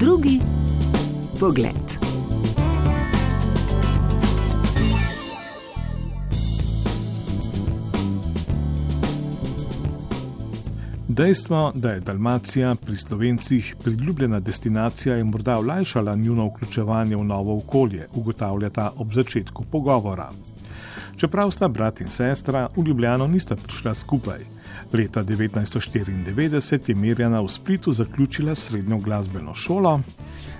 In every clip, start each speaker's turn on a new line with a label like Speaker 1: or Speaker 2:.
Speaker 1: Drugi pogled.
Speaker 2: Dejstvo, da je Dalmacija pri slovencih priljubljena destinacija, je morda olajšala njuno vključevanje v novo okolje, ugotavljata ob začetku pogovora. Čeprav sta brat in sestra v Ljubljano nista prišla skupaj. Leta 1994 je Mirjana v Splitu zaključila srednjo glasbeno šolo.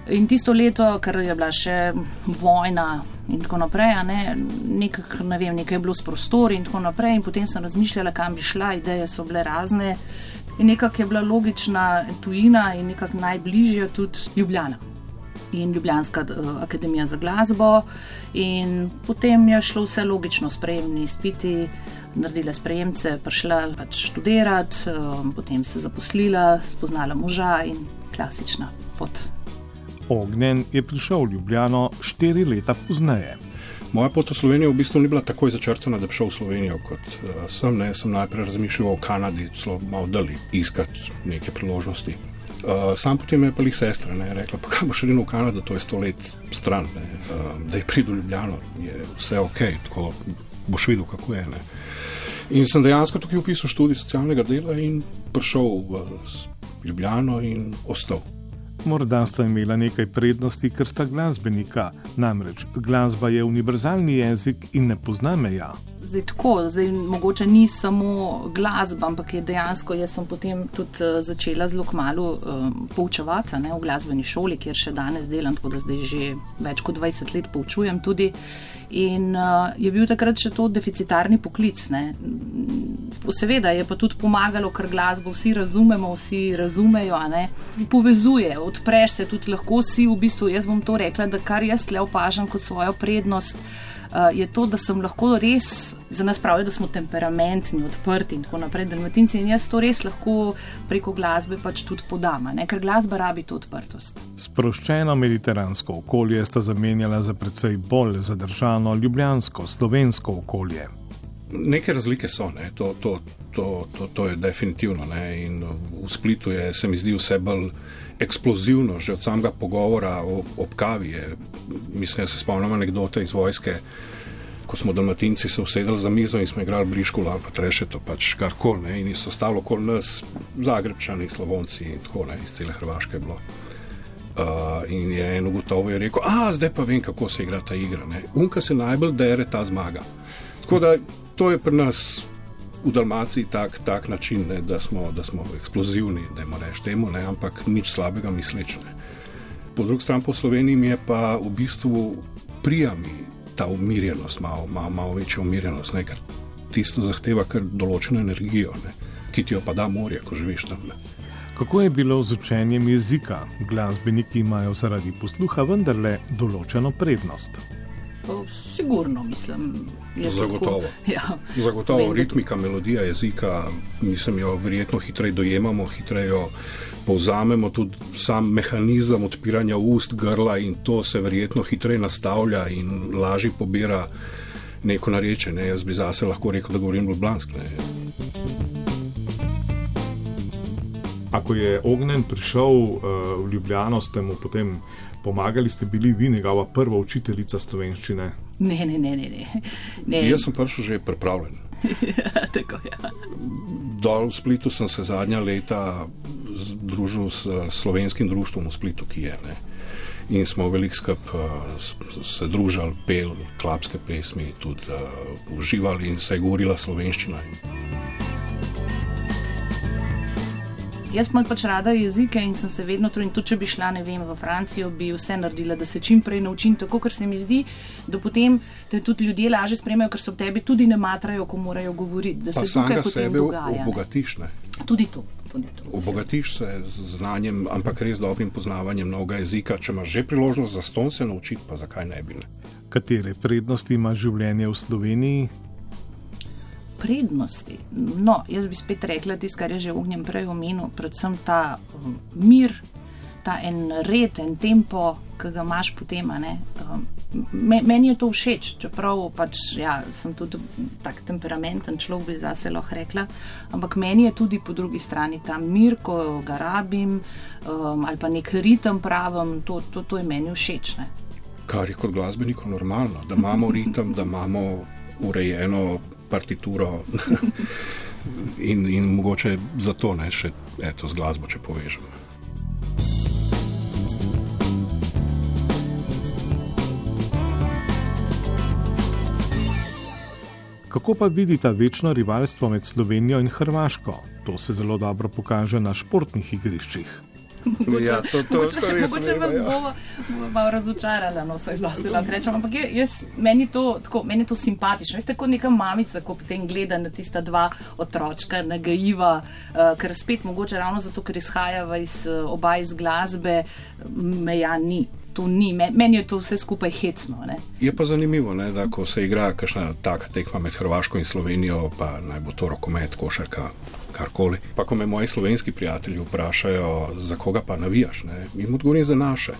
Speaker 3: In tisto leto, ker je bila še vojna in tako naprej, ne, nekak, ne vem, nekaj je bilo s prostori in tako naprej, in potem sem razmišljala, kam bi šla, ideje so bile razne. In nekako je bila logična tujina in nekako najbližja tudi Ljubljana in Ljubljanska uh, akademija za glasbo. In potem je šlo vse logično, sprejemni spiti, naredila sprejemce, prišla pač študirati, um, potem se zaposlila, spoznala moža in klasična pot.
Speaker 2: Ognjen je prišel v Ljubljano štiri leta pozneje.
Speaker 4: Moja pot v Slovenijo v bistvu ni bila takoj začrtana, da bi šel v Slovenijo kot uh, sem. Ne, sem najprej razmišljal o Kanadi, zelo malo dali iskati neke priložnosti. Uh, sam potem je pa jih sestra ne, rekla, pa kaj boš šel v Kanado, to je sto let stran, ne, uh, da je pridel Ljubljano, je vse ok, tako boš videl, kako je. Ne. In sem dejansko tukaj upisal študij socialnega dela in prišel v Ljubljano in ostal.
Speaker 2: Morda sta imela nekaj prednosti, ker sta glasbenika, namreč glasba je univerzalni jezik in ne pozna meja
Speaker 3: zdaj tako, zdaj mogoče ni samo glasba, ampak je dejansko, jaz sem potem tudi uh, začela zelo kmalo um, poučevati ne, v glasbeni šoli, kjer še danes delam, tako da zdaj že več kot 20 let poučujem tudi. In uh, je bil takrat še to deficitarni poklic. Ne. Seveda je pa tudi pomagalo, ker glasbo vsi razumemo, vsi razumejo, povezuje, odpreš se tudi lahko si v bistvu. Jaz bom to rekla, da kar jaz le opažam kot svojo prednost. Eh, je to, da sem lahko res, za nas pravijo, da smo temperamentni, odprti in tako naprej, dalmatinci in jaz to res lahko preko glasbe pač tudi podam, ne? ker glasba rabi to odprtost.
Speaker 2: Sproščeno mediteransko okolje sta zamenjala za precej bolj zadržano ljubljansko, slovensko okolje.
Speaker 4: Neke razlike so, ne? To, to, to, to, to je definitivno. Ne? In v Splitu je, se mi zdi, vse bolj eksplozivno, že od samega pogovora ob kavi. Je, mislim, da se spomnim anekdote iz vojske, ko smo domatinci se usedeli za mizo in smo igrali briško ali pa trešeto, pač karkoli. In so stalo okoli nas, zagrebčani, slavonci in tako naprej, iz cele Hrvaške je bilo. Uh, in je eno gotovo je rekel, a zdaj pa vem, kako se igra ta igra. Unka se najbolj dere ta zmaga. Tako da to je pri nas v Dalmaciji tak, tak način, ne, da, smo, da smo eksplozivni, da imamo reči temu, ne, ampak nič slabega mislečne. Po drugi strani po Sloveniji je pa v bistvu prijami ta umirjenost, malo, malo, malo večja umirjenost, ne, ker tisto zahteva kar določeno energijo, ne, ki ti jo pa da morje, ko živiš tam. Ne.
Speaker 2: Kako je bilo z učenjem jezika? Glasbeniki imajo zaradi posluha vendarle določeno prednost.
Speaker 3: Sigurno, mislim.
Speaker 4: Zagotovo.
Speaker 3: Ja.
Speaker 4: Zagotovo ritmika, melodija jezika, mislim, jo verjetno hitreje dojemamo, hitreje jo povzamemo, tudi sam mehanizem odpiranja ust, grla in to se verjetno hitreje nastavlja in lažje pobira neko nareče. Ne? Jaz bi zase lahko rekel, da govorim ljubljansko.
Speaker 2: Ako je ognjen prišel uh, v Ljubljano, ste mu potem pomagali, ste bili vi njegova prva učiteljica slovenščine?
Speaker 3: Ne, ne, ne. ne, ne.
Speaker 4: Jaz sem prišel že pripravljen.
Speaker 3: ja, tako. Ja.
Speaker 4: Dol v Splitu sem se zadnja leta združil s slovenskim društvom v Splitu, ki je. Ne. In smo veliko skup uh, se družili, pel, klapske pesmi, tudi uh, uživali in se je govorila slovenščina.
Speaker 3: Jaz imam pač rada jezike in sem se vedno trudila, tudi če bi šla vem, v Francijo, bi vse naredila, da se čim prej naučim, tako ker se mi zdi, da potem te tudi ljudje lažje spremljajo, ker so v tebi tudi ne matrajo, ko morajo govoriti. Da
Speaker 4: se tukaj sebe obogatiš. Ne?
Speaker 3: Tudi to.
Speaker 4: Obogatiš se z znanjem, ampak res dobrim poznavanjem novega jezika. Če imaš že priložnost za ston se naučiti, pa zakaj ne bi? Ne?
Speaker 2: Katere prednosti ima življenje v Sloveniji,
Speaker 3: prednosti. No, jaz bi spet rekla tisto, kar je že ognjem prej omenil, predvsem ta um, mir, ta en red, en tempo, ki ga imaš potem. Um, meni je to všeč, čeprav pač, ja, sem tudi tako temperamenten človek, bi zase lahko rekla. Ampak meni je tudi po drugi strani ta mir, ko ga rabim, um, ali pa nek ritem pravim, to, to, to je meni všeč. Ne.
Speaker 4: Kar je kot glasbeniku normalno, da imamo ritem, da imamo urejeno partituro. in, in mogoče zato ne še eto, z glasbo, če povežem.
Speaker 2: Kako pa vidita večno rivalstvo med Slovenijo in Hrvaško? To se zelo dobro pokaže na športnih igriščih.
Speaker 3: Mogoče, ja, to, to, mogoče, to mogoče vas ja. bo, bo malo razočarala, no, vse zase lahko rečem. Ampak jaz, meni, to, tako, meni to simpatično. Veste, kot neka mamica, ko potem gleda na tista dva otročka, nagajiva, uh, ker spet mogoče ravno zato, ker izhajava iz uh, oba iz glasbe, meja ni. To ni, meni je to vse skupaj hecno. Ne?
Speaker 4: Je pa zanimivo, ne, da ko se igra kakšna taka tekma med Hrvaško in Slovenijo, pa naj bo to rokomet, košarka, karkoli. Pa ko me moji slovenski prijatelji vprašajo, za koga pa navijaš, ne, jim odgovorim za naše.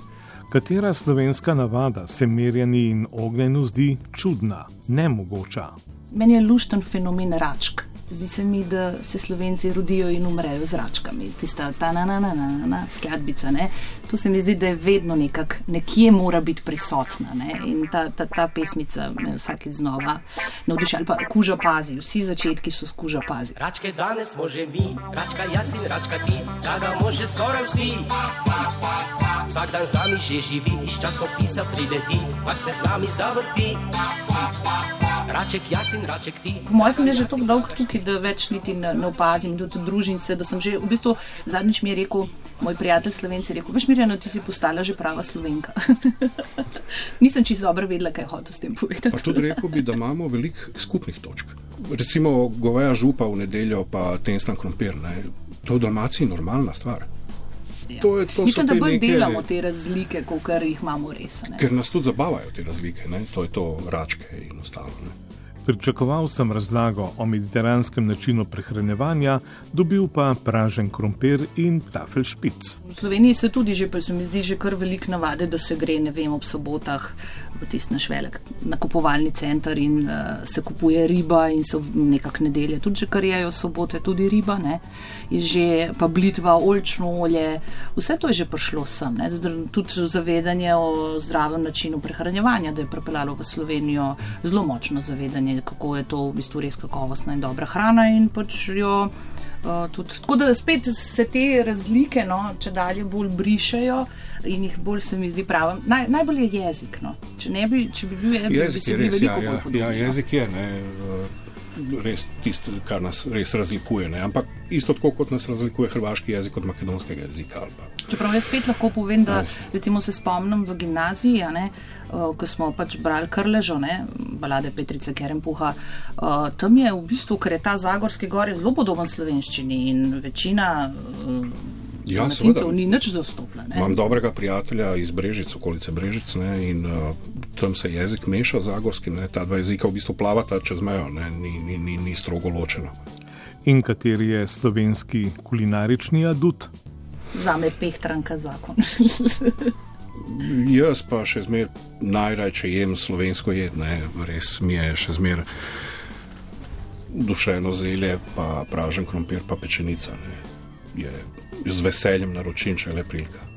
Speaker 2: Katera slovenska navada se merjeni in ognjenu zdi čudna, nemogoča?
Speaker 3: Meni je lušten fenomen račk. Zdi se mi, da se slovenci rodijo in umrejo z račkami. Tista ta na na na na na skladbica. Ne? To se mi zdi, da je vedno nekako, nekje mora biti prisotna. Ne? In ta, ta, ta pesmica me vsakeč znova navduši. Ali pa kuža pazi, vsi začetki so skuža pazi. Račke danes smo že mi, račka jaz in račka ti, da ga može skoraj vsi. Vsak dan z nami že živi, iz časopisa pride ti, pa se z nami zavrti. Raček, jaz in raček ti. Po mojem sem že tako dolg tukaj, da več niti ne, ne opazim, tudi družim se, da sem že v bistvu zadnjič mi je rekel, moj prijatelj slovenci, rekel, veš Mirjano, ti si postala že prava slovenka. Nisem čisto dobro vedela, kaj hočeš s tem povedati.
Speaker 4: Pa tudi rekel bi, da imamo veliko skupnih točk. Recimo goveja župa v nedeljo, pa tenstan krompir. Ne? To je v Dalmaciji normalna stvar.
Speaker 3: Ja. To je, to Mislim, da bolj neke... delamo te razlike, kot jih imamo res. Ne?
Speaker 4: Ker nas tudi zabavajo te razlike, ne? to je to račke in ostalo. Ne?
Speaker 2: Pričakoval sem razlago o mediteranskem načinu prehranevanja, dobil pa pražen krompir in tafel špic.
Speaker 3: V Sloveniji se tudi že, pa se mi zdi, že kar velik navade, da se gre, ne vem, ob sobotah v tisti naš velik nakupovalni center in uh, se kupuje riba in so nekak nedelje, tudi že kar jejo sobote, tudi riba, ne, je že pa blitva, olčno olje, vse to je že prišlo sem, ne, tudi zavedanje o zdravem načinu prehranevanja, da je pripeljalo v Slovenijo zelo močno zavedanje kako je to v bistvu res kakovostna in dobra hrana. In pač jo, uh, tudi, tako da spet se te razlike, no, če dalje bolj brišajo in jih bolj se mi zdi prav. Naj, najbolj je jezik. No. Če, bi, če bi bil jezik, bi se bili veliko ja, bolj podobni.
Speaker 4: Ja, jezik je. Ne, res tisto, kar nas res razlikuje. Ne? Ampak isto tako, kot nas razlikuje hrvaški jezik od makedonskega jezika.
Speaker 3: Čeprav jaz spet lahko povem, da recimo, se spomnim v gimnaziji, ne, uh, ko smo pač brali krležo, ne, balade Petrice Kerempuha. Uh, tam je v bistvu, ker je ta Zagorski gor zelo podoben slovenščini in večina. Uh, Ja, seveda. Ni nič dostopno.
Speaker 4: Imam dobrega prijatelja iz Brežic, okolice Brežic, ne, in uh, tam se jezik meša, zagorski, ne, ta dva jezika v bistvu plavata čez mejo, ne, ni, ni, ni, ni strogo ločeno.
Speaker 2: In kateri je slovenski kulinarični adut?
Speaker 3: Za me pehtranka zakon.
Speaker 4: Jaz pa še zmeraj najraje jem slovensko jedne, res mi je še zmeraj dušeno zelje, pa pražen krompir, pa pečenica. Ne. Je z veseljem naročim, če le prilika.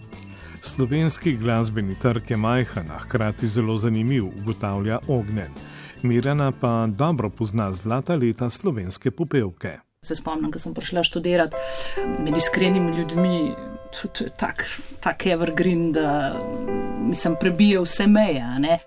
Speaker 2: Slovenski glasbeni trg je majhen, a hkrati zelo zanimiv, ugotavlja Ognjen. Mirjana pa dobro pozna zlata leta slovenske popevke.
Speaker 3: Se spomnim, ko sem prišla študirati med iskrenimi ljudmi, tudi tak, tak evergreen, da mi sem prebijal vse meje.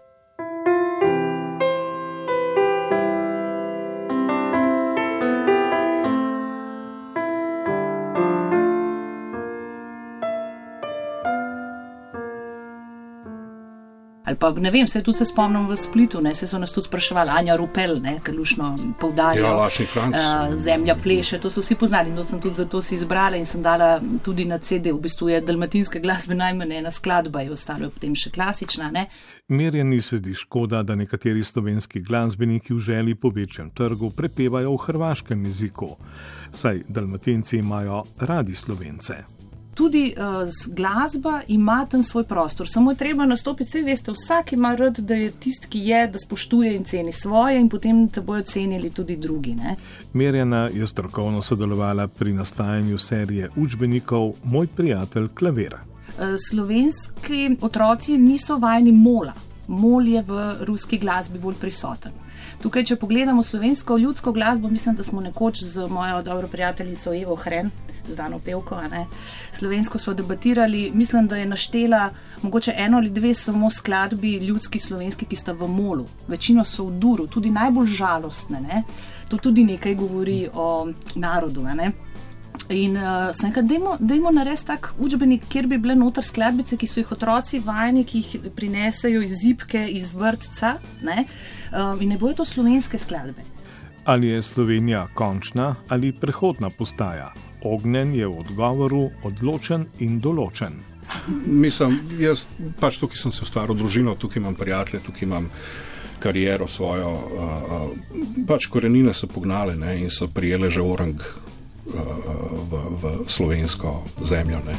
Speaker 3: Ali pa ne vem, se tudi se spomnim v Splitu, ne, se so nas tudi spraševali, Anja Rupel, ne, ker lušno poudarjajo.
Speaker 4: Ja. Uh,
Speaker 3: zemlja pleše, to so vsi poznali in to sem tudi zato si izbrala in sem dala tudi na CD, v bistvu je dalmatinska glasba najmanj ena skladba, je ostalo potem še klasična. Ne.
Speaker 2: Merjeni se zdi škoda, da nekateri slovenski glasbeniki v želji po večjem trgu prepevajo v hrvaškem jeziku, saj dalmatinci imajo radi slovence.
Speaker 3: Tudi uh, glasba ima tam svoj prostor. Samo je treba nastopiti, vse veste, vsak ima rad, da je tisti, ki je, da spoštuje in ceni svoje, in potem te bojo cenili tudi drugi. Ne?
Speaker 2: Mirjana je strokovno sodelovala pri nastajanju serije učbenikov Moj prijatelj Klavera.
Speaker 3: Uh, slovenski otroci niso vajeni mola. Mol je v ruski glasbi bolj prisoten. Tukaj, če pogledamo slovensko ljudsko glasbo, mislim, da smo nekoč z mojo dobro prijateljico Evo Hren znano pevko. Slovensko smo debatirali, mislim, da je naštela mogoče eno ali dve samo skladbi ljudski slovenski, ki sta v molu. Večino so v duru, tudi najbolj žalostne. Ne? To tudi nekaj govori o narodu. Ne? In uh, sem rekel, da je narediti tak učbenik, kjer bi bile noter skladbice, ki so jih otroci vajeni, ki jih prinesejo iz zipke, iz vrtca. Ne? Uh, in ne bojo to slovenske skladbe.
Speaker 2: Ali je Slovenija končna ali prehodna postaja? Ognjen je v odgovoru odločen in določen.
Speaker 4: Mislim, jaz pač tukaj sem se ustvaril družino, tukaj imam prijatelje, tukaj imam kariero svojo. Uh, pač korenine so pognale ne, in so prijele že orang v, v slovensko zemljo. Ne.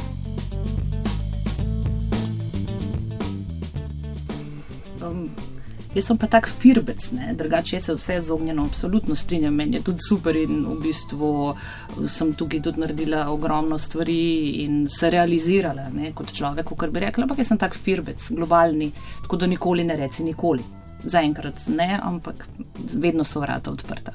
Speaker 3: Jaz sem pa tak firbec, drugače se vse z ognjeno absolutno strinjam, meni je tudi super in v bistvu sem tukaj tudi naredila ogromno stvari in se realizirala ne, kot človek, kar bi rekla, ampak jaz sem tak firbec, globalni, tako da nikoli ne reci nikoli. Zaenkrat ne, ampak vedno so vrata odprta.